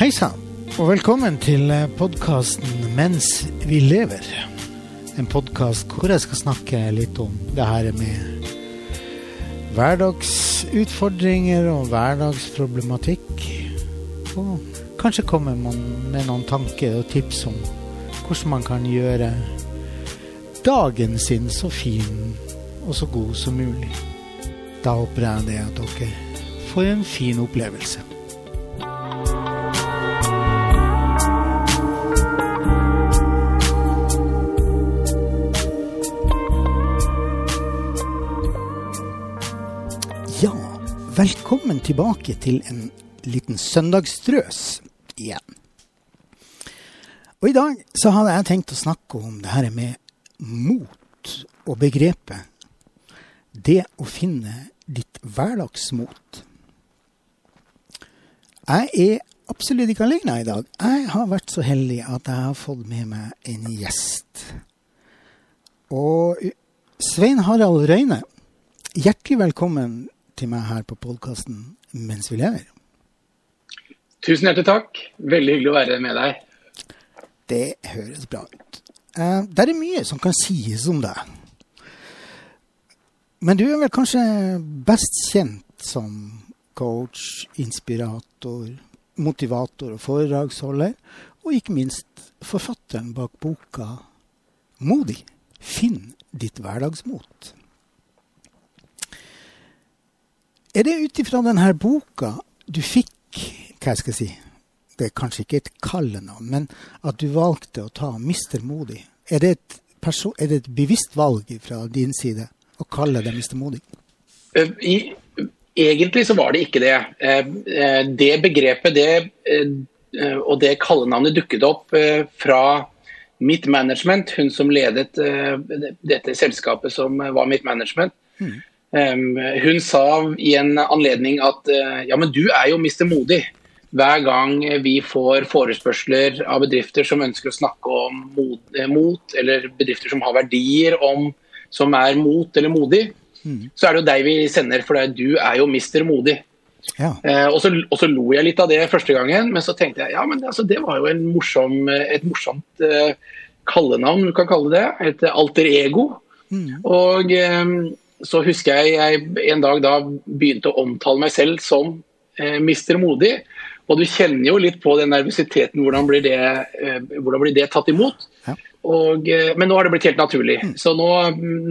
Hei sann, og velkommen til podkasten 'Mens vi lever'. En podkast hvor jeg skal snakke litt om det her med hverdagsutfordringer og hverdagsproblematikk. Og kanskje man med noen tanker og tips om hvordan man kan gjøre dagen sin så fin og så god som mulig. Da håper jeg det at dere får en fin opplevelse. Velkommen tilbake til en liten søndagsstrøs igjen. Og i dag så hadde jeg tenkt å snakke om det her med mot og begrepet det å finne ditt hverdagsmot. Jeg er absolutt ikke alene i dag. Jeg har vært så heldig at jeg har fått med meg en gjest. Og Svein Harald Røyne, hjertelig velkommen til meg her på podkasten Mens vi lever. Tusen hjertelig takk. Veldig hyggelig å være med deg. Det høres bra ut. Uh, det er mye som kan sies om deg. Men du er vel kanskje best kjent som coach, inspirator, motivator og foredragsholder, og ikke minst forfatteren bak boka 'Modig finn ditt hverdagsmot'. Er det ut ifra denne boka du fikk hva jeg skal si, det er kanskje ikke et kallenavn, men at du valgte å ta Mister Modig? Er det et, er det et bevisst valg fra din side å kalle deg Mister Modig? Egentlig så var det ikke det. Det begrepet det, og det kallenavnet dukket opp fra mitt management, hun som ledet dette selskapet som var mitt management. Mm. Hun sa i en anledning at ja, men du er jo Mr. Modig hver gang vi får forespørsler av bedrifter som ønsker å snakke om mot, eller bedrifter som har verdier om, som er mot eller modig, mm. så er det jo deg vi sender, for du er jo Mr. modig. Ja. Eh, og, så, og, så, lo jeg litt av det første gangen, men så tenkte jeg ja, men altså, det var jo morsom, et morsomt eh, kallenavn, du kan kalle det. Et alter ego. Mm. Og eh, så husker jeg jeg en dag da begynte å omtale meg selv som eh, mister modig. Og du kjenner jo litt på den nervøsiteten, hvordan blir det, eh, hvordan blir det tatt imot? Ja. Og, eh, men nå har det blitt helt naturlig. Mm. Så nå,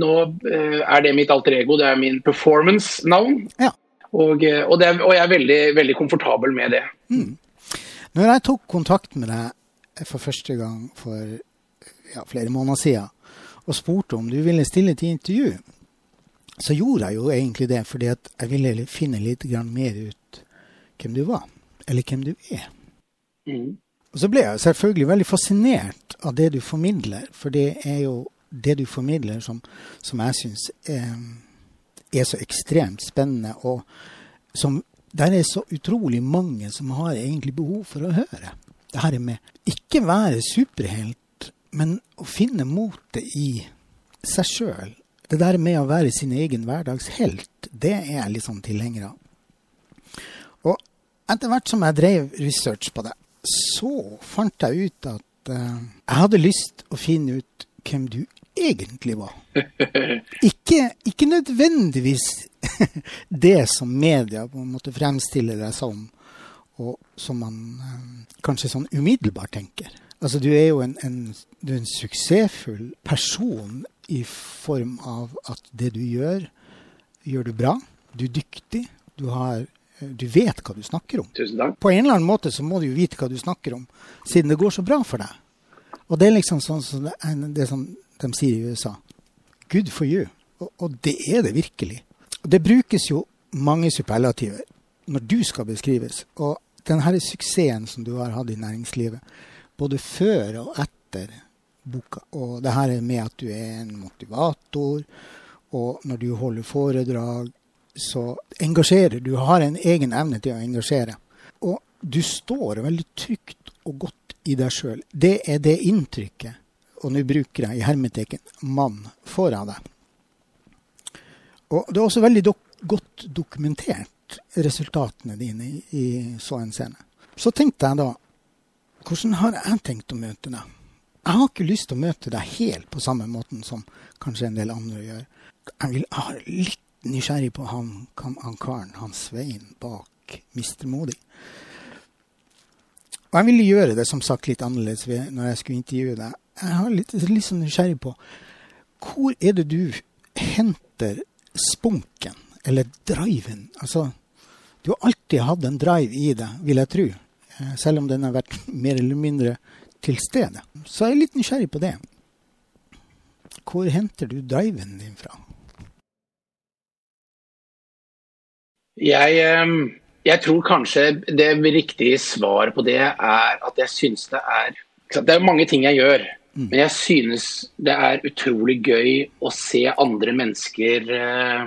nå, eh, er det mitt alter ego, det er min performance-navn. Ja. Og, og, og, jeg er veldig, veldig komfortabel med det. Mm. Når jeg tok kontakt med deg for første gang for ja, flere måneder siden, og spurte om du ville stille til intervju, så gjorde jeg jo egentlig det fordi jeg ville finne litt mer ut hvem du var eller hvem du er. Mm. Og så ble jeg selvfølgelig veldig fascinert av det du formidler, for det er jo det du formidler som, som jeg syns er, er, så ekstremt spennende, og som der er så utrolig mange som har egentlig behov for å høre. Det her med ikke være superhelt, men å finne motet i seg sjøl. Det der med å være sin egen hverdagshelt, det er jeg sånn tilhenger av etter hvert som jeg drev research på det, så fant jeg ut at uh, jeg hadde lyst å finne ut hvem du egentlig var. Ikke, ikke nødvendigvis det som media på en måte fremstiller deg som, og som man uh, kanskje sånn umiddelbart tenker. Altså, du er jo en, en, du er en suksessfull person i form av at det du gjør, gjør du bra. Du er dyktig. Du har du vet hva du snakker om. Tusen takk. På en eller annen måte så må du jo vite hva du snakker om, siden det går så bra for deg. Og det er liksom sånn som det, det som de sier i USA. Good for you. Og, og, det er det virkelig. Det brukes jo mange superlativer når du skal beskrives. Og denne suksessen som du har hatt i næringslivet, både før og etter boka, og det her er med at du er en motivator, og når du holder foredrag, så engasjerer du. har en egen evne til å engasjere. Og du står veldig trygt og godt i deg sjøl. Det er det inntrykket, og nå bruker jeg i hermeteken 'mann' får av deg. Og det er også veldig dok godt dokumentert, resultatene dine i, i så en scene. Så tenkte jeg da hvordan har jeg tenkt å møte deg? Jeg har ikke lyst til å møte deg helt på samme måten som kanskje en del andre gjør. Jeg vil ha litt nysgjerrig på han, han karen, han Svein bak Mister Modig. Og jeg ville gjøre det som sagt litt annerledes når jeg skulle intervjue deg. Jeg har litt, litt sånn nysgjerrig på hvor er det du henter spunken, eller driven? Altså, du har alltid hatt en drive i deg, vil jeg tro. Eh, selv om den har vært mer eller mindre til stede. Så jeg er litt nysgjerrig på det. Hvor henter du driven din fra? Jeg, ehm, jeg, tror kanskje det riktige svaret på det er at jeg synes det er Det er mange ting jeg gjør, mm. men jeg synes det er utrolig gøy å se andre mennesker eh,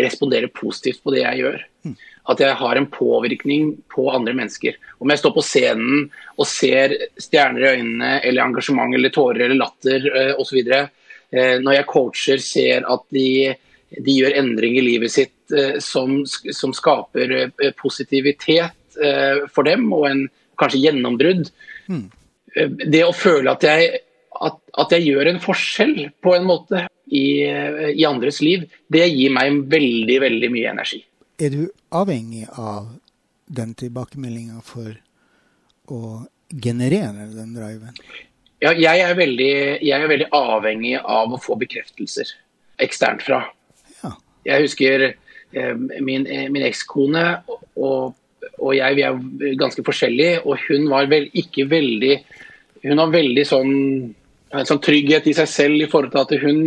respondere positivt på det jeg gjør. Mm. At jeg har en påvirkning på andre mennesker. Om jeg står på scenen og ser stjerner i øynene, eller engasjement eller tårer eller latter eh, osv. Eh, når jeg coacher, ser at de de gjør endring i livet sitt eh, som, som, skaper positivitet for dem, og en kanskje gjennombrudd. Mm. Det å føle at jeg, at, at jeg, gjør en forskjell på en måte i, i andres liv, det gir meg veldig, veldig mye energi. Er du avhengig av den tilbakemeldinga for å generere den driven? Ja, jeg er, veldig, jeg er veldig avhengig av å få bekreftelser eksternt fra. Jeg husker eh, min, eh, min ekskone og, og, jeg vi er ganske forskjellige, og hun var vel ikke veldig Hun har veldig sånn, en sånn trygghet i seg selv i forhold til at hun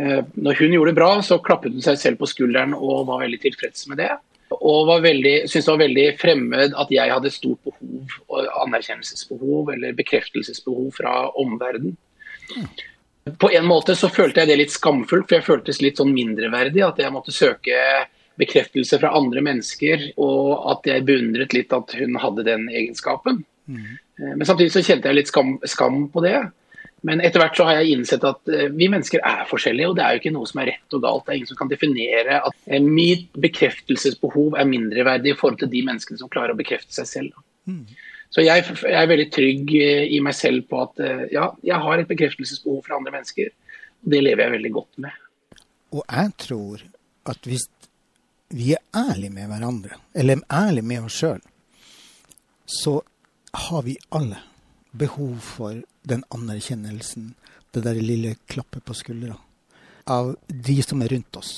Når hun gjorde det bra, så klappet hun seg selv på skulderen og var veldig tilfreds med det. Og var veldig, syntes det var veldig fremmed at jeg hadde stort behov, anerkjennelsesbehov eller bekreftelsesbehov fra omverdenen. På en måte så følte jeg det litt skamfullt, for jeg føltes litt sånn mindreverdig. At jeg måtte søke bekreftelse fra andre mennesker, og at jeg beundret litt at hun hadde den egenskapen. Mm. Men samtidig så kjente jeg litt skam, skam, på det. Men etter hvert så har jeg innsett at eh, vi mennesker er forskjellige, og det er jo ikke noe som er rett og galt. Det er ingen som kan definere at eh, mitt bekreftelsesbehov er mindreverdig i forhold til de menneskene som klarer å bekrefte seg selv. Mm. Så jeg, jeg, er veldig trygg eh, i meg selv på at ja, jeg har et bekreftelsesbehov fra andre mennesker. Og det lever jeg veldig godt med. Og jeg tror at hvis vi er ærlige med hverandre, eller ærlige med oss sjøl, så har vi alle behov for den anerkjennelsen, det der lille klappet på skuldra, av de som er rundt oss.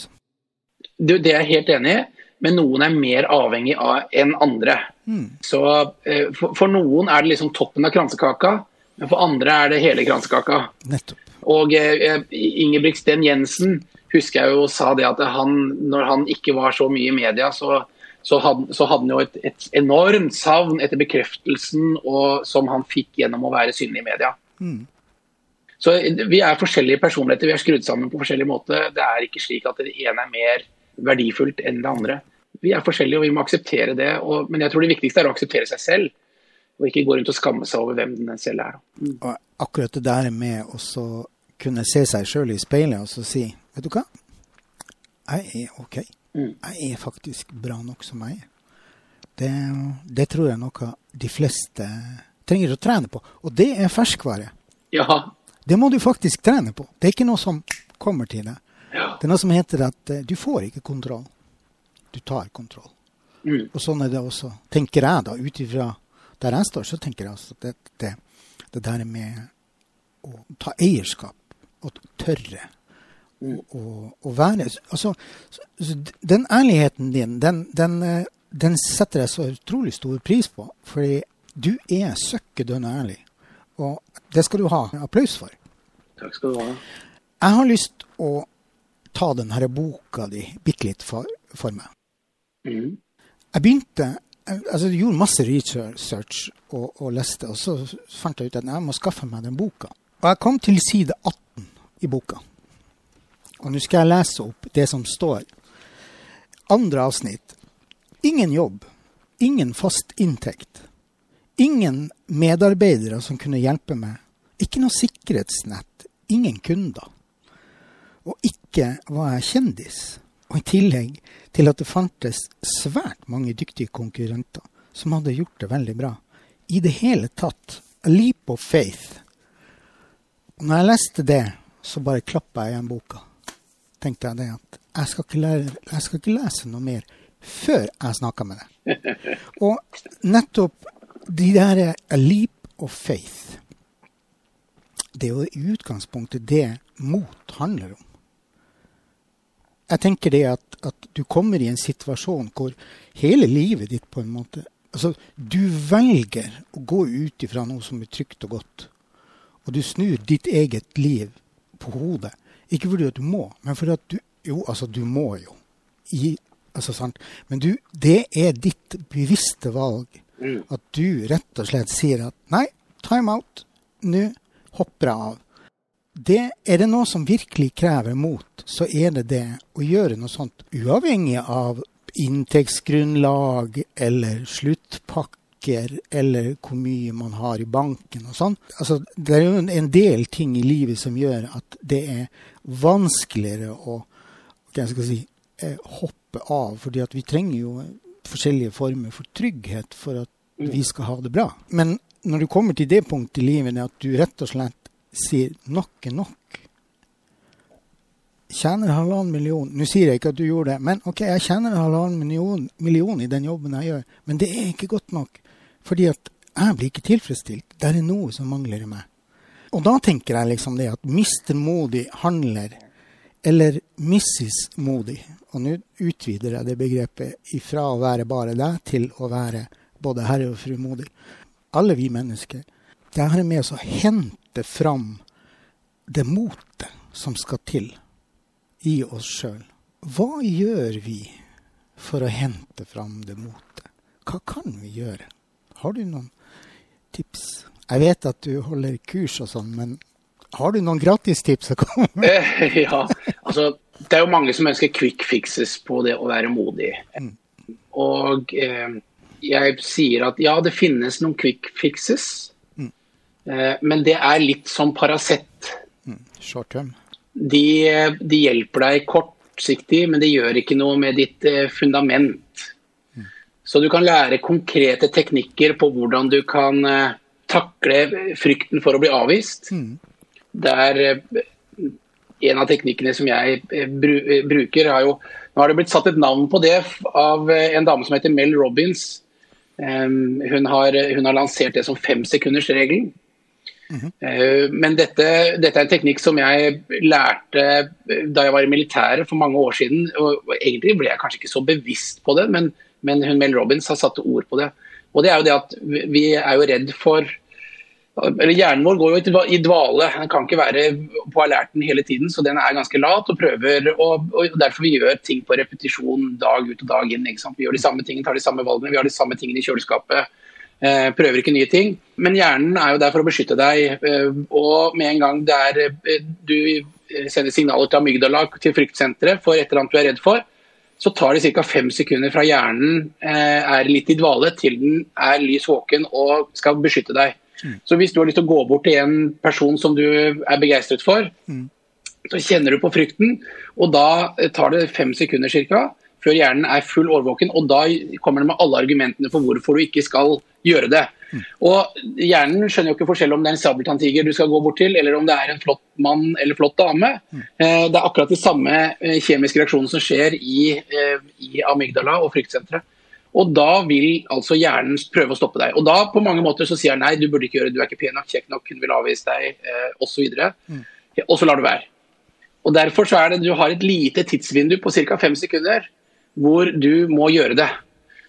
Du, det er jeg helt enig i men noen er mer avhengig av enn andre. Mm. Så eh, for, for, noen er det liksom toppen av kransekaka, men for andre er det hele kransekaka. Nettopp. Og eh, Ingebrigtsen Jensen husker jeg jo sa det at han, når han ikke var så mye i media, så, så, hadde, så hadde, han jo et, et, enormt savn etter bekreftelsen og, som han fikk gjennom å være synlig i media. Mm. Så Vi er forskjellige personligheter, vi er skrudd sammen på forskjellig måte. Det er ikke slik at det ene er mer verdifullt enn det andre vi er forskjellige og vi må akseptere det. Og, men jeg tror det viktigste er å akseptere seg selv, og ikke gå rundt og skamme seg over hvem den selv er. Mm. Og akkurat det der med å kunne se seg sjøl i speilet og så si Vet du hva, jeg er OK. Mm. Jeg er faktisk bra nok som jeg er. Det, det, tror jeg er noe de fleste trenger å trene på. Og det er ferskvare. Ja. Det må du faktisk trene på. Det er ikke noe som kommer til deg. Ja. Det er noe som heter at uh, du får ikke kontroll du tar kontroll. Mm. Og sånn er det også, tenker jeg da, ut ifra der jeg står, så tenker jeg altså det, det, det der med å ta eierskap og tørre mm. å være Altså, så, så den ærligheten din, den, den, eh, den, setter jeg så utrolig stor pris på. Fordi du er søkkedønn ærlig. Og det skal du ha applaus for. Takk skal du ha. Jeg har lyst å ta denne boka di bitte litt for, for meg. Mm. Jeg begynte altså jeg gjorde masse research og, og, leste, og så fant jeg ut at jeg må skaffe meg den boka. Og jeg kom til side 18 i boka. Og nå skal jeg lese opp det som står. Andre avsnitt. Ingen jobb. Ingen fast inntekt. Ingen medarbeidere som kunne hjelpe meg. Ikke noe sikkerhetsnett. Ingen kunder. Og ikke var jeg kjendis. Og i tillegg til at det fantes svært mange dyktige konkurrenter som hadde gjort det veldig bra. I det hele tatt. A leap of faith. Og når jeg leste det, så bare klappa jeg igjen boka. Tenkte jeg det at jeg skal ikke, lære, jeg skal ikke lese noe mer før jeg snakka med deg. Og nettopp de der a leap of faith Det er jo i utgangspunktet det mot handler om. Jeg tenker det at, at du kommer i en situasjon hvor hele livet ditt på en måte Altså, du velger å gå ut ifra noe som er trygt og godt. Og du snur ditt eget liv på hodet. Ikke fordi at du må, men fordi at du Jo, altså, du må jo. I, altså, sant? Men du, det er ditt bevisste valg. Mm. At du rett og slett sier at nei, time out. Nå hopper jeg av. Det, er det noe som virkelig krever mot, så er det det å gjøre noe sånt uavhengig av inntektsgrunnlag eller sluttpakker eller hvor mye man har i banken og sånn. Altså, det er jo en del ting i livet som gjør at det er vanskeligere å si, eh, hoppe av. fordi vi trenger jo forskjellige former for trygghet for at vi skal ha det bra. Men når du kommer til det punktet i livet at du rett og slett sier nok er nok, tjener halvannen million Nå sier jeg ikke at du gjorde det, men OK, jeg tjener halvannen million, million, i den jobben jeg gjør, men det er ikke godt nok. Fordi at jeg blir ikke tilfredsstilt. Det er noe som mangler i meg. Og da tenker jeg liksom det at Mr. Modig handler, eller Mrs. Modig, og nå utvider jeg det begrepet ifra å være bare deg til å være både herre og fru Modig. Alle vi mennesker. Det er med oss å hente fram det motet som skal til i oss sjøl. Hva gjør vi for å hente fram det motet? Hva kan vi gjøre? Har du noen tips? Jeg vet at du holder kurs og sånn, men har du noen gratistips å komme med? Ja, altså det er jo mange som ønsker quick fixes på det å være modig. Mm. Og eh, jeg sier at ja, det finnes noen quick fixes. Mm. Eh, men det er litt som Paracet. Short term. De, de hjelper deg kortsiktig, men det gjør ikke noe med ditt eh, fundament. Så du kan lære konkrete teknikker på hvordan du kan eh, takle frykten for å bli avvist. Mm. Der eh, en av teknikkene som jeg eh, eh, bruker, har jo Nå har det blitt satt et navn på det av en dame som heter Mel Robbins. Hun, har, hun har lansert det som femsekundersregelen. Eh, Men dette, dette er en teknikk som jeg lærte da jeg var i militæret for mange år siden. og Egentlig ble jeg kanskje ikke så bevisst på det, men, men hun Mel Robbins har satt ord på det. Og det er jo det at vi- vi er jo redd for eller Hjernen vår går jo i dvale. Den kan ikke være på alerten hele tiden, så den er ganske lat og prøver og, og Derfor vi gjør ting på repetisjon dag ut og dag inn. Vi gjør de samme tingene, tar de samme valgene, vi har de samme tingene i kjøleskapet. Eh, prøver ikke nye ting. Men hjernen er jo der for å beskytte deg. Eh, og med en gang det er, eh, du sender signaler til amygdala, til fryktsenteret, for et eller annet du er redd for, så tar det ca. fem sekunder fra hjernen eh, er litt i dvale til den er lys våken og skal beskytte deg. Så hvis du har lyst til å gå bort til en person som du er begeistret for, så kjenner du på frykten, og da eh, tar det fem sekunder cirka, før hjernen er full årvåken, og da kommer det med alle argumentene for hvorfor du ikke skal gjøre det. Og Hjernen skjønner jo ikke forskjell om det er en sabeltanntiger du skal gå bort til, eller om det er en flott mann eller flott dame. Eh, Det er akkurat de samme eh, kjemiske reaksjonene som skjer i, i amygdala og fryktsenteret. Og da vil altså hjernen prøve å stoppe deg. Og da på mange måter så sier han nei, du burde ikke gjøre det, du er ikke pen nok, kjekk nok, hun vil avvise deg, eh, osv. Og så lar du være. Og Derfor så er det du har et lite tidsvindu på ca. fem sekunder hvor du må gjøre det.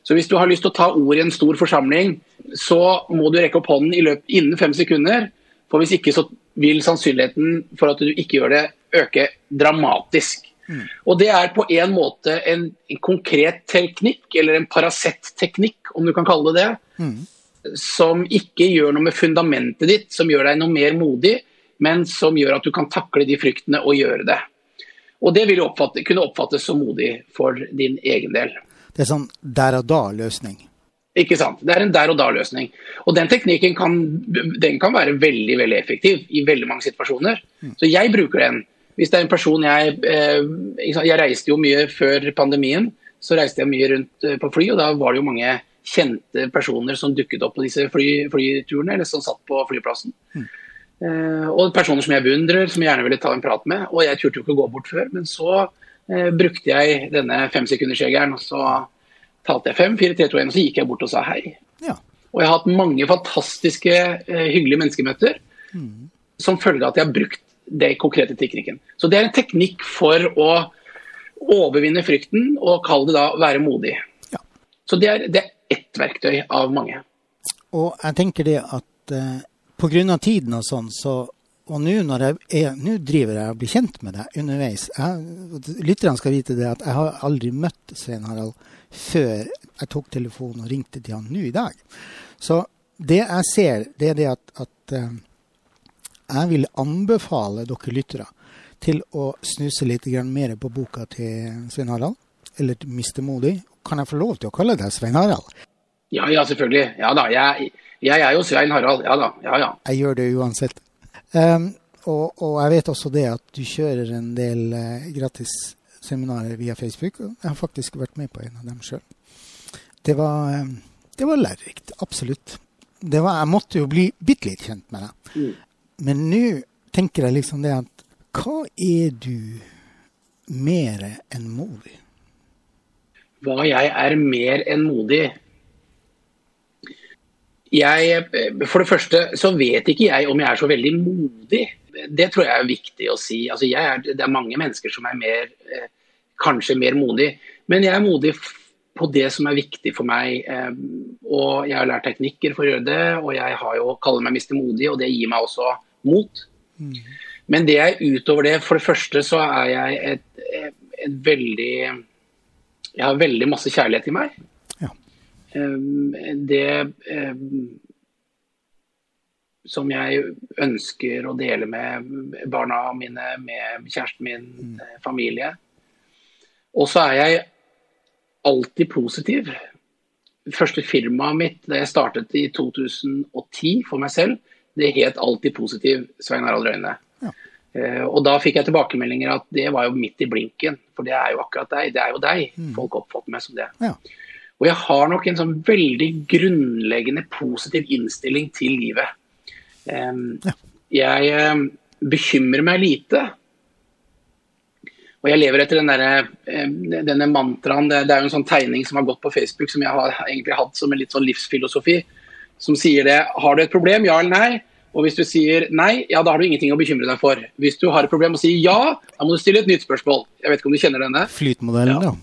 Så hvis du har lyst til å ta ord i en stor forsamling, så må du rekke opp hånden i løpet innen fem sekunder. For hvis ikke så vil sannsynligheten for at du ikke gjør det, øke dramatisk. Og det er på en måte en, en konkret teknikk, eller en Paracet-teknikk, om du kan kalle det det, som ikke gjør noe med fundamentet ditt, som gjør deg noe mer modig, men som gjør at du kan takle de fryktene og gjøre det. Og det vil oppfatte, kunne oppfattes som modig for din egen del. Det er sånn der og da-løsning. Ikke sant? Det er en der og da-løsning. Og Den teknikken kan, den kan være veldig veldig effektiv i veldig mange situasjoner. Så jeg bruker den. Hvis det er en person jeg eh, Jeg reiste jo mye før pandemien. Så reiste jeg mye rundt eh, på fly, og da var det jo mange kjente personer som dukket opp på disse fly, flyturene, eller som satt på flyplassen. Mm. Eh, og personer som jeg beundrer, som jeg gjerne ville ta en prat med. Og jeg turte jo ikke å gå bort før, men så eh, brukte jeg denne femsekundersjegeren, og så talte jeg fem, fire, tre, to, én, og så gikk jeg bort og sa hei. Ja. Og jeg har hatt mange fantastiske, eh, hyggelige menneskemøter mm. som følge av at jeg har brukt den konkrete teknikken. Så det er en teknikk for å overvinne frykten og kalle det da være modig. Ja. Så det er, det er ett verktøy av mange. Og jeg tenker det at eh, pga. tiden og sånn, så og nå når jeg er, nå driver jeg og blir kjent med deg underveis. Lytterne skal vite det at jeg har aldri møtt Svein Harald før jeg tok telefonen og ringte til han nå i dag. Så det jeg ser, det er det at, at uh, jeg vil anbefale dere lyttere til å snuse litt mer på boka til Svein Harald, eller Mr. Modig. Kan jeg få lov til å kalle deg Svein Harald? Ja, ja, selvfølgelig. Ja da. Jeg, jeg er jo Svein Harald. Ja da. Ja, ja. Jeg gjør det uansett. Um, og, og, jeg vet også det at du kjører en del uh, gratis seminarer via Facebook. Jeg har faktisk vært med på en av dem sjøl. Det var, um, det var lærerikt. Absolutt. Var, jeg måtte jo bli bitte litt kjent med deg. Mm. Men nå tenker jeg liksom det at hva er du mer enn modig? Hva jeg er mer enn modig? Jeg, for det første så vet ikke jeg om jeg er så veldig modig. Det tror jeg er viktig å si. Altså er, det er mange mennesker som er mer, eh, kanskje mer modig. Men jeg er modig på det som er viktig for meg. Og jeg har lært teknikker for å gjøre det. Og jeg har jo kaller meg Modig, og det gir meg også mot. Mm. Men det er utover det For det første så er jeg et, et veldig Jeg har veldig masse kjærlighet i meg. Ja. Det som jeg ønsker å dele med barna mine, med kjæresten min, mm. Familie. Og så er jeg alltid positiv. Første firmaet mitt da jeg startet i 2010 for meg selv, det het alltid positiv Svein Harald Røyne. Uh, og da fikk jeg tilbakemeldinger at det var jo midt i blinken, for det er jo akkurat deg. Det er jo deg. Mm. Folk oppfatter meg som det. Ja. Og jeg har nok en sånn veldig grunnleggende positiv innstilling til livet. Um, ja. Jeg um, bekymrer meg lite. Og jeg lever etter den der, um, denne mantraen. Det, det, er jo en sånn tegning som har gått på Facebook som jeg har egentlig hatt som en litt sånn livsfilosofi. Som sier det. Har du et problem, ja eller nei? Og hvis du sier nei, ja, da har du ingenting å bekymre deg for. Hvis du har et problem og sier ja, da må du stille et nytt spørsmål. Jeg vet ikke om du kjenner denne? Flytmodellen, ja.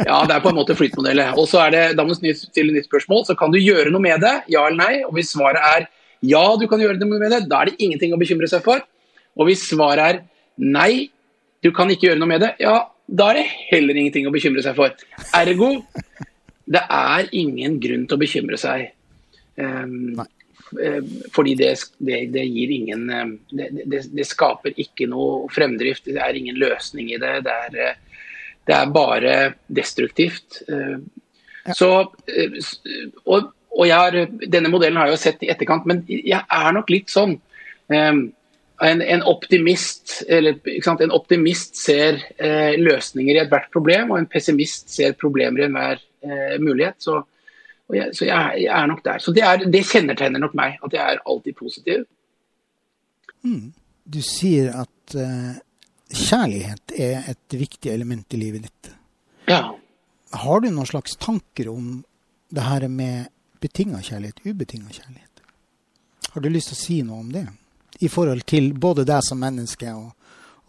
Ja, det er på en måte flytmodellen. Og så er det, da må du stille et nytt spørsmål. Så kan du gjøre noe med det, ja eller nei. Og hvis svaret er ja, du kan gjøre noe med det, da er det ingenting å bekymre seg for. Og hvis svaret er nei, du kan ikke gjøre noe med det, ja, da er det heller ingenting å bekymre seg for. Ergo, det er ingen grunn til å bekymre seg. Um, Eh, fordi det, det, det gir ingen eh, det, det, skaper ikke noe fremdrift. Det er ingen løsning i det. Det er, eh, det er bare destruktivt. Så, og, og har, denne modellen har jeg jo sett i etterkant, men jeg er nok litt sånn en, en, optimist, eller, en optimist ser eh, løsninger i ethvert problem, og en pessimist ser problemer i enhver eh, mulighet. Så jeg, så jeg, jeg, er nok der. Så det, er, det, kjennetegner nok meg, at jeg er alltid positiv. Mm. Du sier at eh, kjærlighet er et viktig element i livet ditt. Ja. Har du noen slags tanker om det her med betinga kjærlighet, ubetinga kjærlighet? Har du lyst til å si noe om det? I forhold til både deg som menneske og,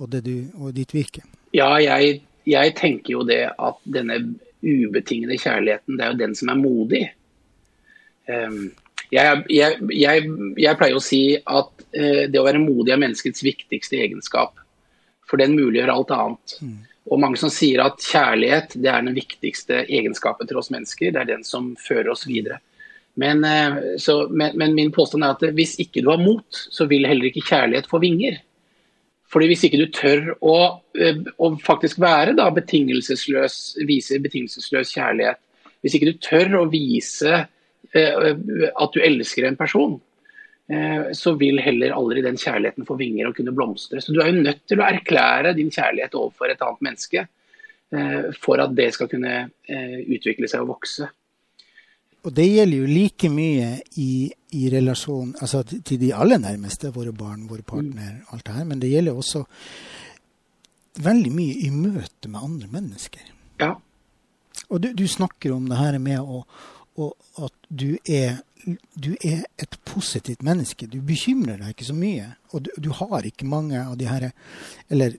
og, du, og ditt virke? Ja, jeg, jeg tenker jo det at denne ubetingede kjærligheten, det er jo den som er modig. Um, jeg, jeg, jeg, pleier å si at uh, det å være modig er menneskets viktigste egenskap. For den muliggjør alt annet. Mm. Og mange som sier at kjærlighet det er den viktigste egenskapen til oss mennesker. Det er den som fører oss videre. Men, eh, så, men, men min påstand er at hvis ikke du har mot, så vil heller ikke kjærlighet få vinger. Fordi Hvis ikke du tør å, eh, å faktisk være da, betingelsesløs, vise betingelsesløs kjærlighet, hvis ikke du tør å vise eh, at du elsker en person, så vil heller aldri den kjærligheten få vinger og kunne blomstre. Så Du er jo nødt til å erklære din kjærlighet overfor et annet menneske for at det skal kunne utvikle seg og vokse. Og det gjelder jo like mye i, i relasjon altså til de aller nærmeste, våre barn, våre partner, mm. alt det her. Men det gjelder også veldig mye i møte med andre mennesker. Ja. Og du, du snakker om det her med å, å, at du er, du er et positivt menneske. Du bekymrer deg ikke så mye. Og du, du har ikke mange av de her Eller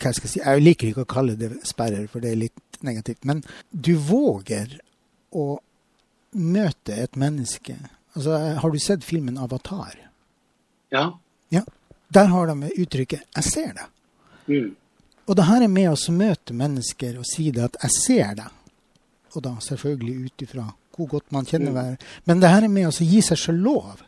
hva skal jeg si, jeg liker ikke å kalle det sperrer, for det er litt negativt. Men du våger å møte et menneske. Altså, har du sett filmen 'Avatar'? Ja. ja. Der har de uttrykket 'jeg ser det'. Mm. Og det her er med oss å møte mennesker og si det at 'jeg ser det'. Og da selvfølgelig ut ifra hvor godt man kjenner mm. Men det her er med oss å gi seg selv lov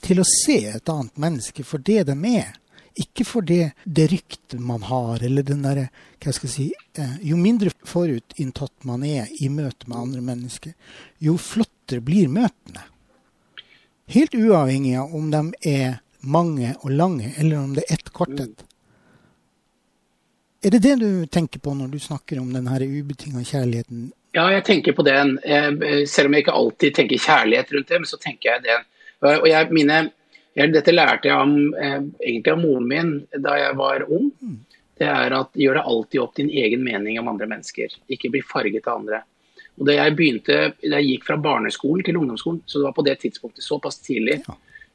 til å se et annet menneske for det de er. Ikke for det, det ryktet man har, eller den derre Hva skal jeg si eh, Jo mindre forutinntatt man er i møte med andre mennesker, jo flottere blir møtene. Helt uavhengig av om de er mange og lange, eller om det er ett kortet. Er det det du tenker på når du snakker om den ubetinga kjærligheten? Ja, jeg tenker på den. Selv om jeg ikke alltid tenker kjærlighet rundt det, men så tenker jeg den. Og jeg, mine, dette lærte jeg om, eh, egentlig av moren min da jeg var ung. Det er at gjør det alltid opp din egen mening om andre mennesker. Ikke bli farget av andre. Og da jeg begynte, da jeg gikk fra barneskolen til ungdomsskolen, så det var på det tidspunktet såpass tidlig,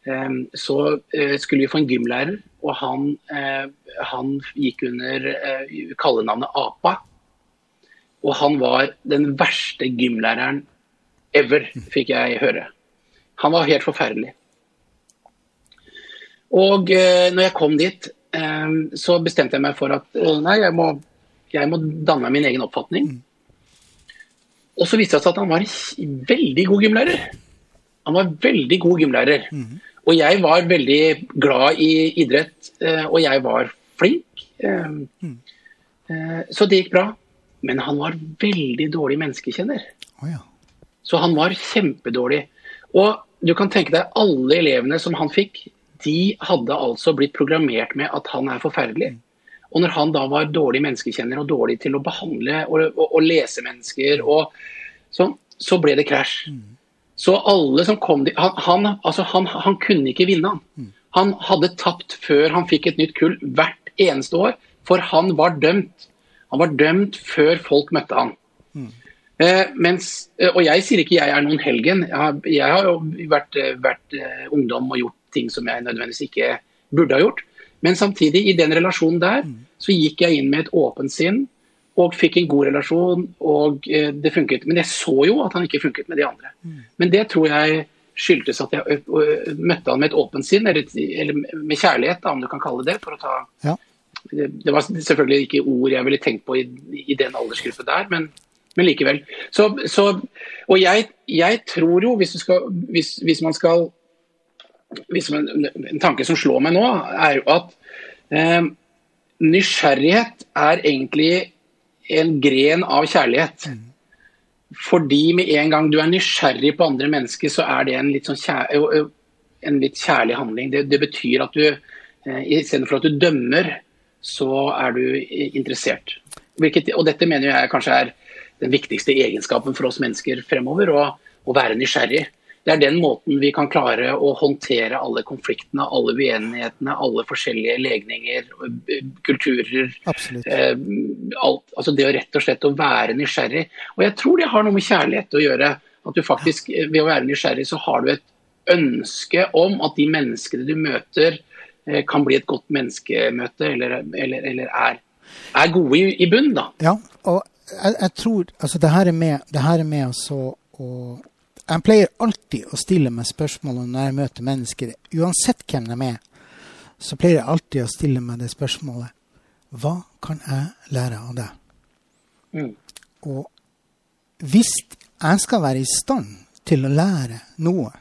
eh, så eh, skulle vi få en gymlærer. Og han, han gikk under kallenavnet Apa. Og han var den verste gymlæreren ever, fikk jeg høre. Han var helt forferdelig. Og eh, når jeg kom dit, eh, så bestemte jeg meg for at eh, nei, jeg må, jeg må danne meg min egen oppfatning. Og så viste det seg at han var en veldig god gymlærer. Han var veldig god gymlærer. Mm. Og jeg var veldig glad i idrett, eh, og jeg var flink. Mm. Så det gikk bra. Men han var veldig dårlig menneskekjenner. Oh, ja. Så han var kjempedårlig. Og du kan tenke deg alle elevene som han fikk, de hadde altså blitt programmert med at han er forferdelig. Og når han da var dårlig menneskekjenner og dårlig til å behandle og, og, og lese mennesker, og sånn, så ble det krasj. Så alle som kom dit han, han, altså han, han, kunne ikke vinne, han. Han hadde tapt før han fikk et nytt kull hvert eneste år, for han var dømt. Han var dømt før folk møtte han. Eh, mens, eh, og jeg sier ikke jeg er noen helgen. Jeg har, jeg har jo vært, eh, vært eh, ungdom og gjort ting som jeg nødvendigvis ikke burde ha gjort. Men samtidig, i den relasjonen der, mm. så gikk jeg inn med et åpent sinn og fikk en god relasjon, og eh, det funket. Men jeg så jo at han ikke funket med de andre. Mm. Men det tror jeg skyldtes at jeg møtte han med et åpent sinn, eller, med kjærlighet, om du kan kalle det for å ta ja. det, det, var selvfølgelig ikke ord jeg ville tenkt på i, i den aldersgruppen der, men, men likevel. Så, så, og jeg, jeg, tror jo, hvis, skal, hvis, hvis man skal hvis en, En tanke som slår meg nå, er jo at eh, nysgjerrighet er egentlig en gren av kjærlighet. Mm. Fordi med en gang du er nysgjerrig på andre mennesker, så er det en litt, sånn kjær, en litt kjærlig handling. Det, det betyr at du eh, istedenfor at du dømmer, så er du interessert. Hvilket, og dette mener jeg kanskje er den viktigste egenskapen for oss mennesker fremover, å, å være nysgjerrig det er den måten vi kan klare å håndtere alle konfliktene, alle uenighetene, alle forskjellige legninger, kulturer. Eh, alt, altså det å rett og slett å være nysgjerrig. Og jeg tror det har noe med kjærlighet å gjøre. At du faktisk, ved å være nysgjerrig, så har du et ønske om at de menneskene du møter, eh, kan bli et godt menneskemøte, eller, eller, eller er, er, gode i, i bunn, da. Ja, og jeg, jeg tror altså det her er med, det her er med altså å jeg pleier alltid å stille meg spørsmål når jeg møter mennesker, uansett hvem de er. Så pleier jeg alltid å stille meg det spørsmålet Hva kan jeg lære av deg? Mm. Og hvis jeg skal være i stand til å lære noe,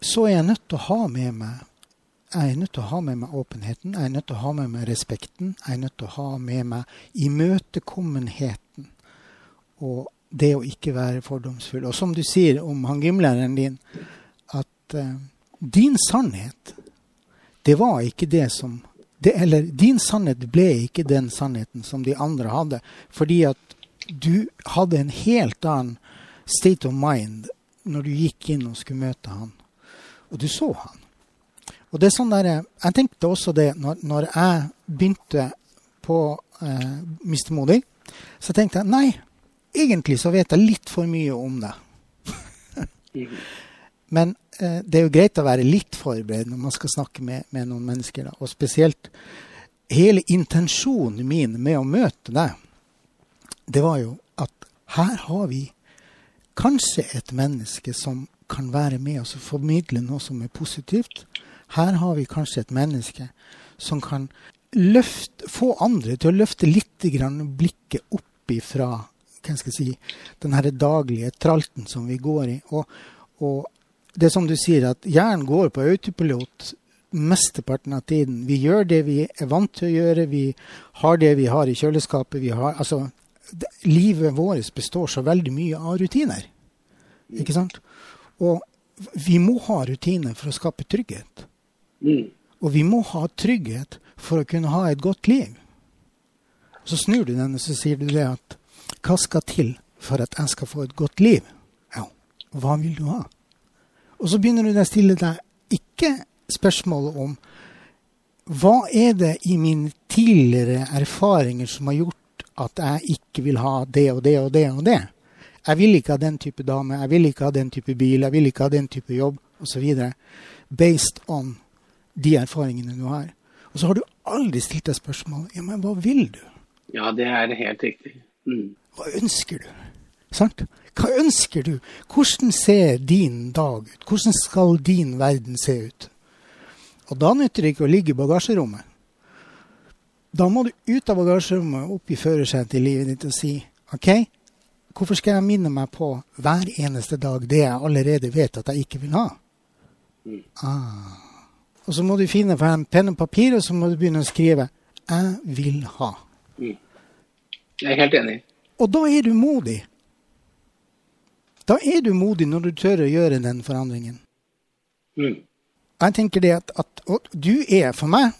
så er jeg nødt til å ha med meg jeg er nødt til å ha med meg åpenheten, jeg er nødt til å ha med meg respekten, jeg er nødt til å ha med meg imøtekommenheten. Og det å ikke være fordomsfull. Og som du sier om han gymlæreren din, at uh, din sannhet, det var ikke det som det, Eller din sannhet ble ikke den sannheten som de andre hadde. Fordi at du hadde en helt annen state of mind når du gikk inn og skulle møte han, og du så han. Og det er sånn der, Jeg tenkte også det når, når jeg begynte på eh, Mistemodig. Så tenkte jeg nei, egentlig så vet jeg litt for mye om det. Men eh, det er jo greit å være litt forberedt når man skal snakke med, med noen mennesker. Da. Og spesielt hele intensjonen min med å møte deg, det var jo at her har vi kanskje et menneske som kan være med oss og formidle noe som er positivt. Her har vi kanskje et menneske som kan løfte, få andre til å løfte litt blikket opp ifra hva skal jeg si, den her daglige tralten som vi går i. Og, og det er som du sier, at hjernen går på autopilot mesteparten av tiden. Vi gjør det vi er vant til å gjøre. Vi har det vi har i kjøleskapet. Vi har, altså, det, livet vårt består så veldig mye av rutiner. Ikke sant? Og vi må ha rutiner for å skape trygghet. Mm. Og vi må ha trygghet for å kunne ha et godt liv. Så snur du den og så sier du det at hva skal til for at jeg skal få et godt liv? Ja, hva vil du ha? Og så begynner du å stille deg ikke spørsmålet om hva er det i mine tidligere erfaringer som har gjort at jeg ikke vil ha det og det og det og det? Jeg vil ikke ha den type dame, jeg vil ikke ha den type bil, jeg vil ikke ha den type jobb osv. Based on de erfaringene du har. Og så har du aldri stilt deg spørsmålet ja, men hva vil du? Ja, det er helt riktig. Mm. Hva ønsker du? Sant? Hva ønsker du? Hvordan ser din dag ut? Hvordan skal din verden se ut? Og da nytter det ikke å ligge i bagasjerommet. Da må du ut av bagasjerommet, opp i førersetet i livet ditt og si OK, Hvorfor skal jeg minne meg på hver eneste dag det jeg allerede vet at jeg ikke vil ha? Mm. Ah. Og så må du finne frem penn og papir, og så må du begynne å skrive 'Jeg vil ha'. Mm. Jeg er helt enig. Og da er du modig. Da er du modig når du tør å gjøre den forandringen. Mm. Jeg tenker det at, at du er for meg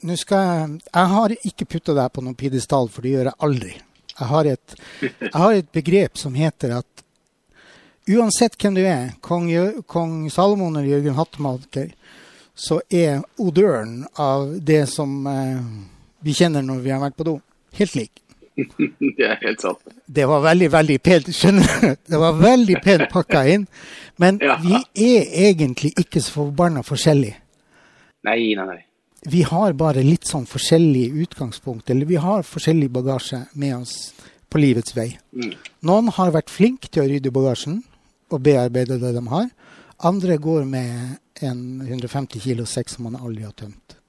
Nå skal jeg Jeg har ikke putta deg på noen pidestall, for det gjør jeg aldri. Jeg har, et, jeg har et begrep som heter at uansett hvem du er, kong, kong Salomon eller Jørgen Hattemaker, så er odøren av det som eh, vi kjenner når vi har vært på do, helt lik. Det er helt sant. Det var veldig, veldig pent. Skjønner du? Det var veldig pent pakka inn. Men ja. vi er egentlig ikke så forbanna forskjellige. Nei, nei, nei vi har bare litt sånn forskjellig utgangspunkt, eller vi har forskjellig bagasje med oss på livets vei. Mm. Noen har vært flinke til å rydde bagasjen og bearbeide det de har. Andre går med en 150 kilo sekk som man aldri har tømt.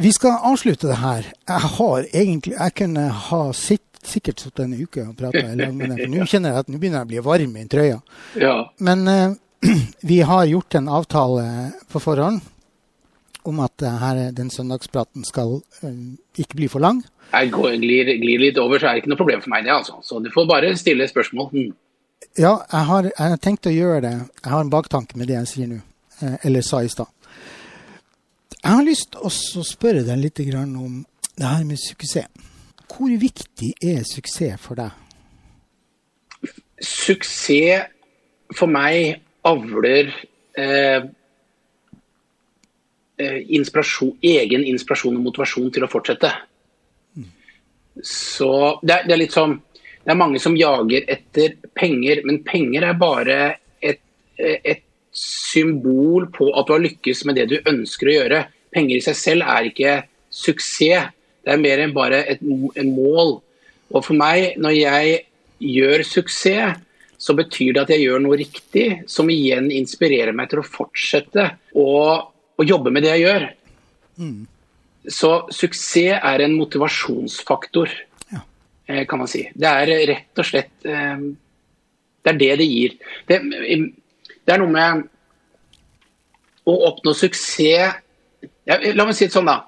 Vi skal avslutte det her. Jeg har egentlig Jeg kunne ha sitt, sikkert sittet en uke og prata med deg, for nå kjenner jeg at nå begynner jeg å bli varm i trøya. Ja. Men uh, vi har gjort en avtale på forhånd om at her, den søndagspraten skal uh, ikke bli for lang. Jeg glir, glir, litt over, så er det ikke noe problem for meg, det. altså. Så du får bare stille spørsmål. Mm. Ja, jeg har, jeg har, tenkt å gjøre det. Jeg har en baktanke med det jeg sier nå, eh, eller sa i stad. Jeg har lyst til å spørre deg litt om det her med suksess. Hvor viktig er suksess for deg? Suksess for meg avler eh, Eh, inspirasjon, egen inspirasjon og motivasjon til å fortsette. Så det er, det er, litt sånn Det er mange som jager etter penger, men penger er bare et, et symbol på at du har lykkes med det du ønsker å gjøre. Penger i seg selv er ikke suksess. Det er mer enn bare et en mål. Og for meg, når jeg gjør suksess, så betyr det at jeg gjør noe riktig, som igjen inspirerer meg til å fortsette. å, å jobbe med det jeg gjør. Mm. Så suksess er en motivasjonsfaktor, ja. Eh, kan man si. Det er rett og slett eh, Det er det det gir. Det, det er noe med å oppnå suksess ja, La meg si det sånn, da.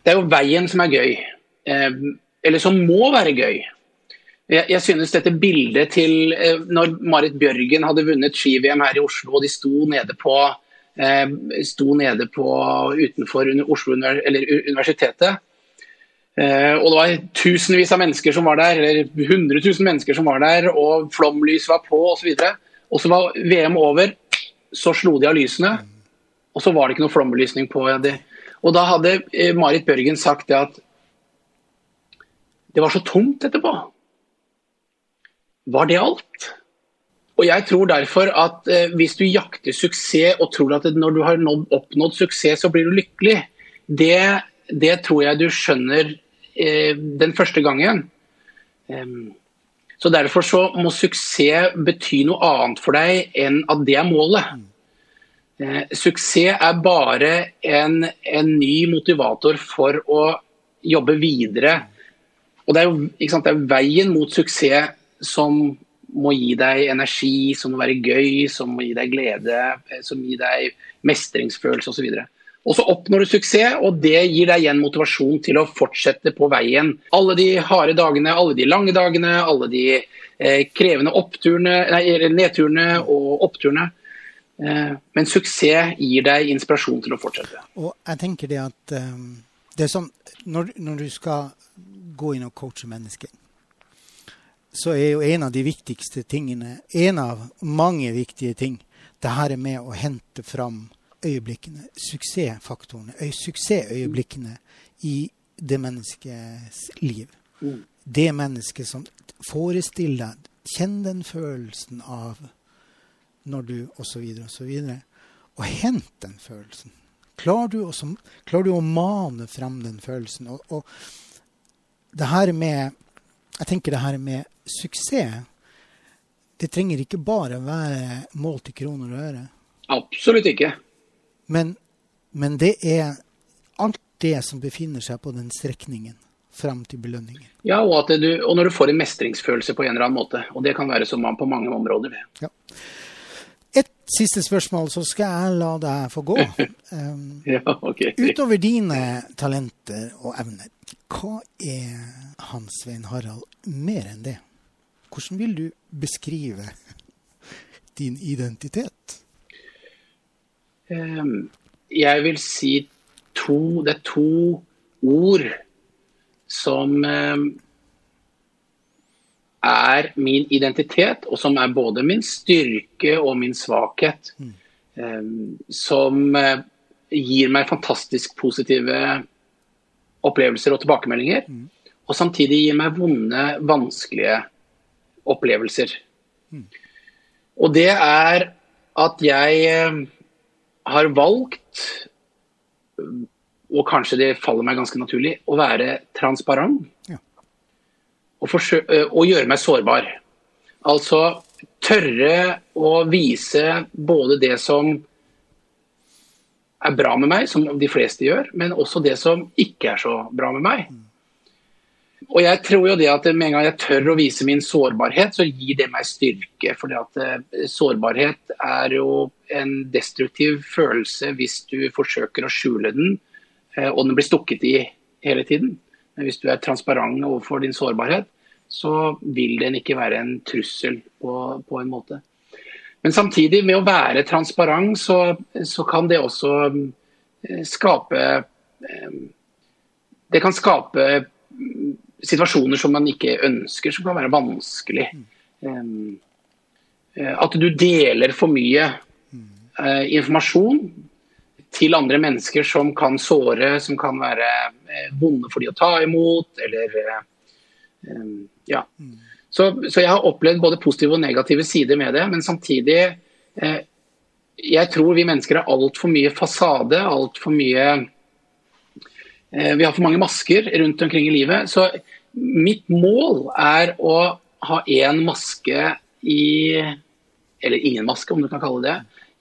Det er jo veien som er gøy. Eh, eller som må være gøy. Jeg, synes dette bildet til når Marit Bjørgen hadde vunnet ski-VM her i Oslo, og de sto nede på Eh, sto nede på, utenfor Oslo universitetet. Eh, og det var tusenvis av mennesker som var der, eller hundre tusen mennesker som var der, og flomlys var på osv. Og så var VM over, så slo de av lysene, og så var det ikke noe flombelysning på. det. Og da hadde eh, Marit Børgen sagt det at det var så tomt etterpå. Var det alt? Og jeg tror derfor at eh, hvis du jakter suksess og tror at når du har nådd, oppnådd suksess, så blir du lykkelig, det, det tror jeg du skjønner Eh, den første gangen. Så Derfor så må suksess bety noe annet for deg enn at det er målet. Eh, suksess er bare en, en ny motivator for å jobbe videre. Og Det er jo sant, det er veien mot suksess som må gi deg energi, som må være gøy, som må gi deg glede, eh, som gir deg mestringsfølelse osv. Og så oppnår du suksess, og det gir deg igjen motivasjon til å fortsette på veien. Alle de harde dagene, alle de lange dagene, alle de eh, krevende oppturene, nei, nedturene og oppturene. Eh, men suksess gir deg inspirasjon til å fortsette. Og jeg tenker det at um, det sånn, når, når, du skal gå inn og coache mennesker, så er jo en av de viktigste tingene, en av mange viktige ting, det her er med å hente fram øyeblikkene, suksessfaktorene, suksessøyeblikkene i det menneskets liv. Mm. Det mennesket som forestiller deg Kjenn den følelsen av når du osv. osv. Og hent den følelsen. Klarer du, også, klarer du, å mane frem den følelsen? Og, og det her med Jeg tenker det her med suksess Det trenger ikke bare være målt i kroner og øre. Absolutt ikke. Men, men, det er alt det som befinner seg på den strekningen fram til belønningen. Ja, og, du, og, når du får en mestringsfølelse på en eller annen måte. Og det kan være som man på mange områder. Ja. Et siste spørsmål, så skal jeg la deg få gå. Um, ja, okay. Utover dine talenter og evner, hva er Hans Svein Harald mer enn det? Hvordan vil du beskrive din identitet? Ehm, jeg vil si to Det er to ord som ehm, er min identitet, og som er både min styrke og min svakhet. Mm. Ehm, som eh, gir meg fantastisk positive opplevelser og tilbakemeldinger. Mm. Og samtidig gir meg vonde, vanskelige opplevelser. Mm. Og det er at jeg har valgt, og kanskje det faller meg ganske naturlig, å være transparent. Ja. Og, og, gjøre meg sårbar. Altså tørre å vise både det som er bra med meg, som de fleste gjør, men også det som ikke er så bra med meg. Mm. Og jeg tror jo det at Med en gang jeg tør å vise min sårbarhet, så gir det meg styrke. For uh, sårbarhet er jo en destruktiv følelse hvis du forsøker å skjule den, uh, og den blir stukket i hele tiden. Men hvis du er transparent overfor din sårbarhet, så vil den ikke være en trussel på, på en måte. Men samtidig, med å være transparent, så, så kan det også uh, skape Det kan skape situasjoner som man ikke ønsker, som kan være vanskelig. Um, at du deler for mye uh, informasjon til andre mennesker som kan såre, som kan være uh, vonde for de å ta imot, eller uh, um, Ja. Så, så, jeg har opplevd både positive og negative sider med det, men samtidig Jeg tror vi mennesker har altfor mye fasade, altfor mye vi har for mange masker rundt omkring i livet. Så mitt mål er å ha én maske i Eller ingen maske, om du kan kalle det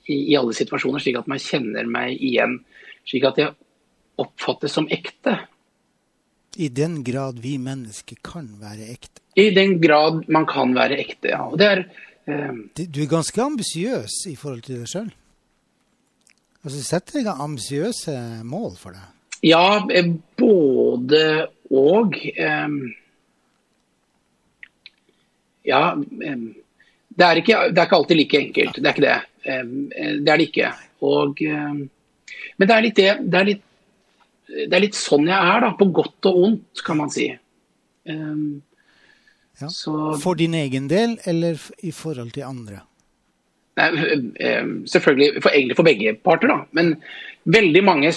i, i alle situasjoner, slik at man kjenner meg igjen. Slik at jeg oppfattes som ekte. I den grad vi mennesker kan være ekte? I den grad man kan være ekte, ja. Og det er, eh, du er ganske ambisiøs i forhold til deg sjøl? Altså, setter deg ambisiøse mål for deg? Ja, eh, både og. Ja det er, ikke, det er ikke alltid like enkelt. Det er ikke det. Det er det ikke. Og, men det er litt det, det er litt det er litt sånn jeg er, da. På godt og ondt, kan man si. Ja. så, for din egen del, eller i forhold til andre? Nei, selvfølgelig for, egentlig for begge parter, da. Men veldig mange,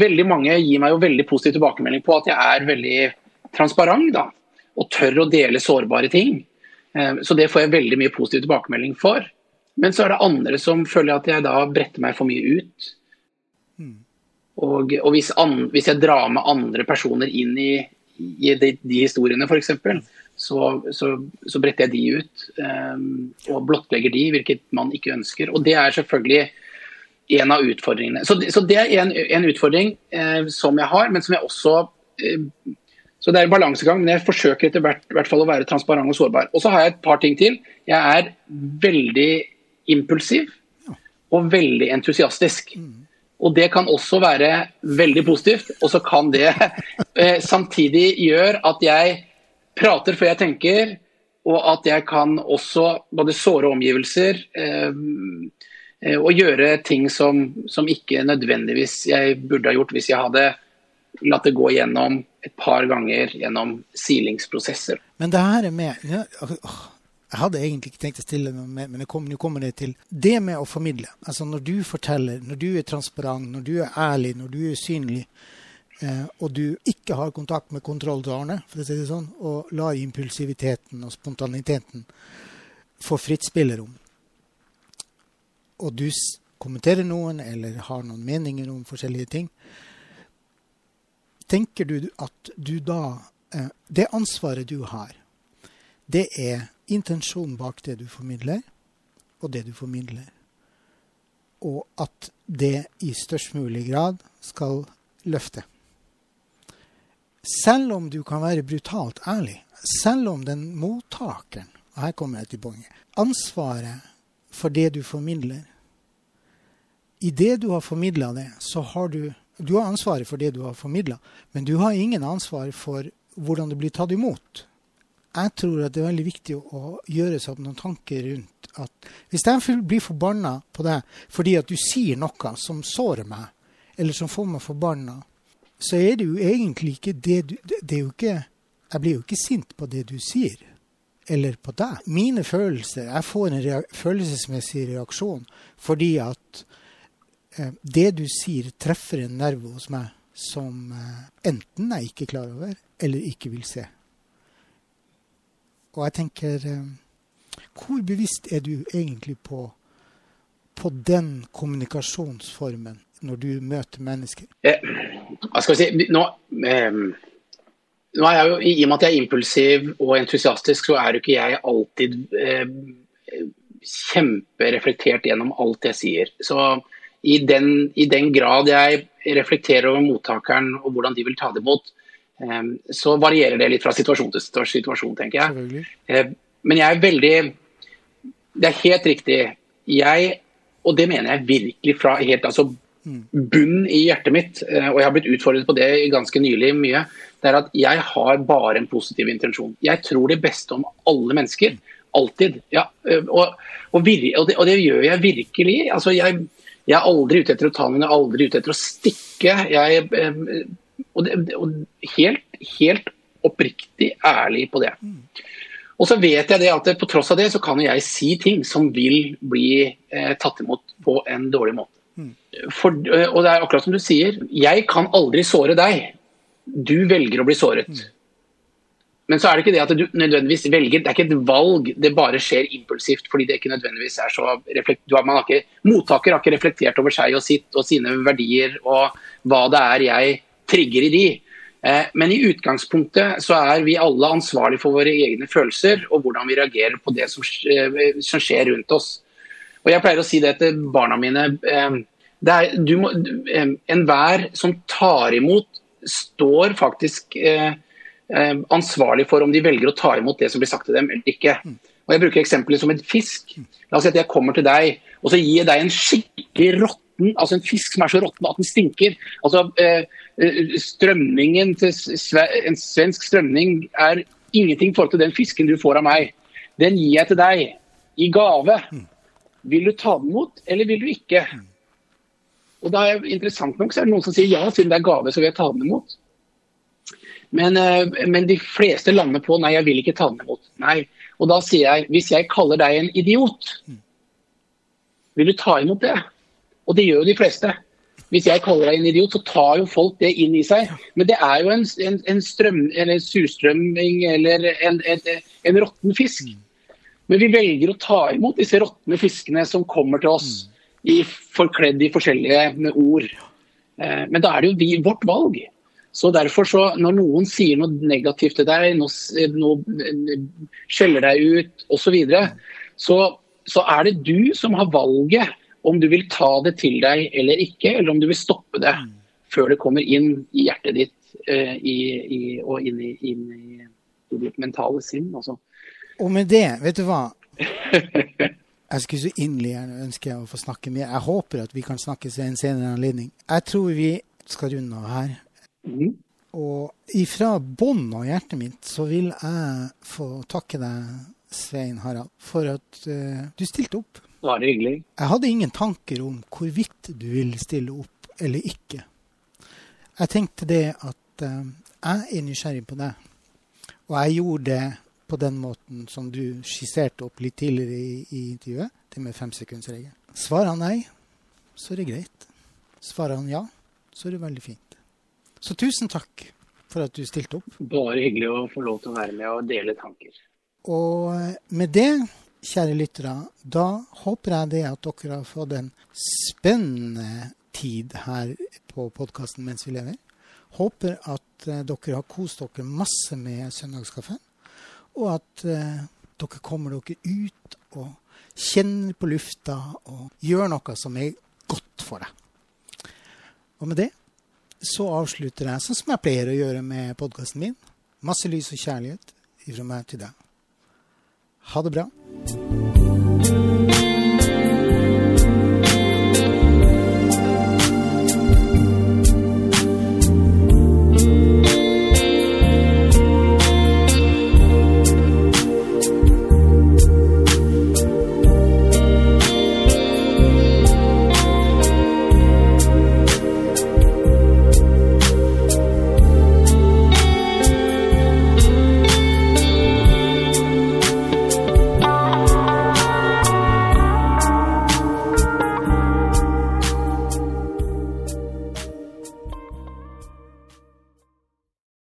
veldig mange, gir meg jo veldig positiv tilbakemelding på at jeg er veldig transparent, da. Og tør å dele sårbare ting. Så det får jeg veldig mye positiv tilbakemelding for. Men så er det andre som føler at jeg da bretter meg for mye ut. Mm. Og, og hvis, an, hvis, jeg drar med andre personer inn i, i de, de historiene, f.eks., så, så, så, bretter jeg de ut um, og blottlegger de, hvilket man ikke ønsker. Og det er selvfølgelig en av utfordringene. Så, så det er en, en utfordring eh, som jeg har, men som jeg også eh, Så det er en balansegang, men jeg forsøker etter hvert, hvert fall å være transparent og sårbar. Og så har jeg et par ting til. Jeg er veldig impulsiv og veldig entusiastisk. Og Det kan også være veldig positivt, og så kan det eh, samtidig gjøre at jeg prater før jeg tenker, og at jeg kan også både såre omgivelser eh, eh, og gjøre ting som, som, ikke nødvendigvis jeg burde ha gjort hvis jeg hadde latt det gå gjennom et par ganger gjennom silingsprosesser. Men det her er med jeg hadde egentlig ikke tenkt å stille noe mer, men nå kommer, det til det med å formidle. Altså Når du forteller, når du er transparent, når du er ærlig, når du er synlig, og du ikke har kontakt med kontrolltårnet, for å si det sånn, og lar impulsiviteten og spontaniteten få fritt spillerom, og du kommenterer noen eller har noen meninger om forskjellige ting, tenker du at du da eh, Det ansvaret du har, det er intensjonen bak det du formidler, og det du formidler. Og at det i størst mulig grad skal løfte. Selv om du kan være brutalt ærlig, selv om den mottakeren og Her kommer jeg til poenget. Ansvaret for det du formidler I det du har formidla det, så har du Du har ansvaret for det du har formidla, men du har ingen ansvar for hvordan det blir tatt imot jeg tror at det er veldig viktig å gjøre seg opp noen tanker rundt at hvis jeg blir forbanna på deg fordi at du sier noe som sårer meg, eller som får meg forbanna, så er det jo egentlig ikke det du det er jo ikke, Jeg blir jo ikke sint på det du sier, eller på deg. Mine følelser Jeg får en rea følelsesmessig reaksjon fordi at eh, det du sier, treffer en nerve hos meg som eh, enten jeg ikke er klar over, eller ikke vil se. Og jeg tenker eh, Hvor bevisst er du egentlig på, på den kommunikasjonsformen når du møter mennesker? Eh, hva skal vi si nå, eh, nå er jeg jo, I og med at jeg er impulsiv og entusiastisk, så er jo ikke jeg alltid eh, kjempereflektert gjennom alt jeg sier. Så i den, i den, grad jeg reflekterer over mottakeren og hvordan de vil ta det imot, eh, så varierer det litt fra situasjon til situasjon, tenker jeg. Ehm, men jeg er veldig Det er helt riktig. Jeg, og det mener jeg virkelig fra helt altså mm. bunn i hjertet mitt, eh, og jeg har blitt utfordret på det ganske nylig mye, det er at jeg har bare en positiv intensjon. Jeg tror det beste om alle mennesker. Alltid. Ja, og, og, og, det, og det, gjør jeg virkelig. Altså, jeg, jeg, er aldri ute etter å ta noen, jeg er aldri ute etter å stikke. Jeg eh, og, det, helt, helt, oppriktig ærlig på det. Og så vet jeg det at på tross av det, så kan jeg si ting som vil bli eh, tatt imot på en dårlig måte. For, eh, og det er akkurat som du sier, jeg kan aldri såre deg. Du velger å bli såret. Men så er det ikke det at du nødvendigvis velger, det er ikke et valg, det bare skjer impulsivt fordi det ikke nødvendigvis er så reflekt, har ikke, Mottaker har ikke reflektert over seg og sitt og sine verdier og hva det er jeg trigger i de. Eh, men i utgangspunktet så er vi alle ansvarlig for våre egne følelser og hvordan vi reagerer på det eh, som skjer rundt oss. Og Jeg pleier å si det til barna mine. Eh, enhver som tar imot, står faktisk ansvarlig for om de velger å ta imot det som blir sagt til dem eller ikke. Og Jeg bruker eksempelet som en fisk. La oss si at jeg kommer til deg og så gir jeg deg en skikkelig råtten, altså en fisk som er så råtten at den stinker. Altså, Eh, strømningen til en svensk strømning er ingenting i forhold til den fisken du får av meg. Den gir jeg til deg i gave. Vil du ta den imot, eller vil du ikke? Og da er interessant nok så er det noen som sier ja, siden det er gave, så vil jeg ta den imot. Men, eh, men de fleste lander på nei, jeg vil ikke ta den imot. Nei. Og da sier jeg hvis jeg kaller deg en idiot, vil du ta imot det? Og det gjør jo de fleste. Hvis jeg kaller deg en idiot, så tar jo folk det inn i seg. Men det er jo en, en, en strøm, eller surstrømming eller en, en, en råtten fisk. Men vi velger å ta imot disse råtne fiskene som kommer til oss i forkledd i forskjellige ord. Eh, men da er det jo vi, vårt valg. Så derfor så, Når noen sier noe negativt til deg, nå, noe skjeller deg ut osv., så, videre, så så er det du som har valget om du vil ta det til deg eller ikke, eller om du vil stoppe det før det kommer inn i hjertet ditt eh, i, i, og inn, i, inn i, ditt mentale sinn. Altså. Og med det, vet du hva? Jeg skulle så inderlig gjerne ønske å få snakke mer. Jeg håper at vi kan snakkes ved en senere anledning. Jeg tror vi skal runde av her. Mm. Og ifra bånn av hjertet mitt så vil jeg få takke deg, Svein Harald, for at uh, du stilte opp. Bare hyggelig. Jeg hadde ingen tanker om hvorvidt du ville stille opp eller ikke. Jeg tenkte det at uh, jeg er nysgjerrig på deg, og jeg gjorde det på den måten som du skisserte opp litt tidligere i, i intervjuet, det med femsekundsregelen. Svarer han nei, så er det greit. Svarer han ja, så er det veldig fint. Så tusen takk for at du stilte opp. Bare hyggelig å få lov til å være med og dele tanker. Og med det, kjære lyttere, da håper jeg det at dere har fått en spennende tid her på podkasten mens vi lever. Håper at uh, dere har kost dere masse med Søndagskaffen. Og at eh, dere kommer dere ut og kjenner på lufta og gjør noe som er godt for deg. Og med det så avslutter jeg sånn som jeg pleier å gjøre med podkasten min. Masse lys og kjærlighet ifra meg til deg. Ha det bra.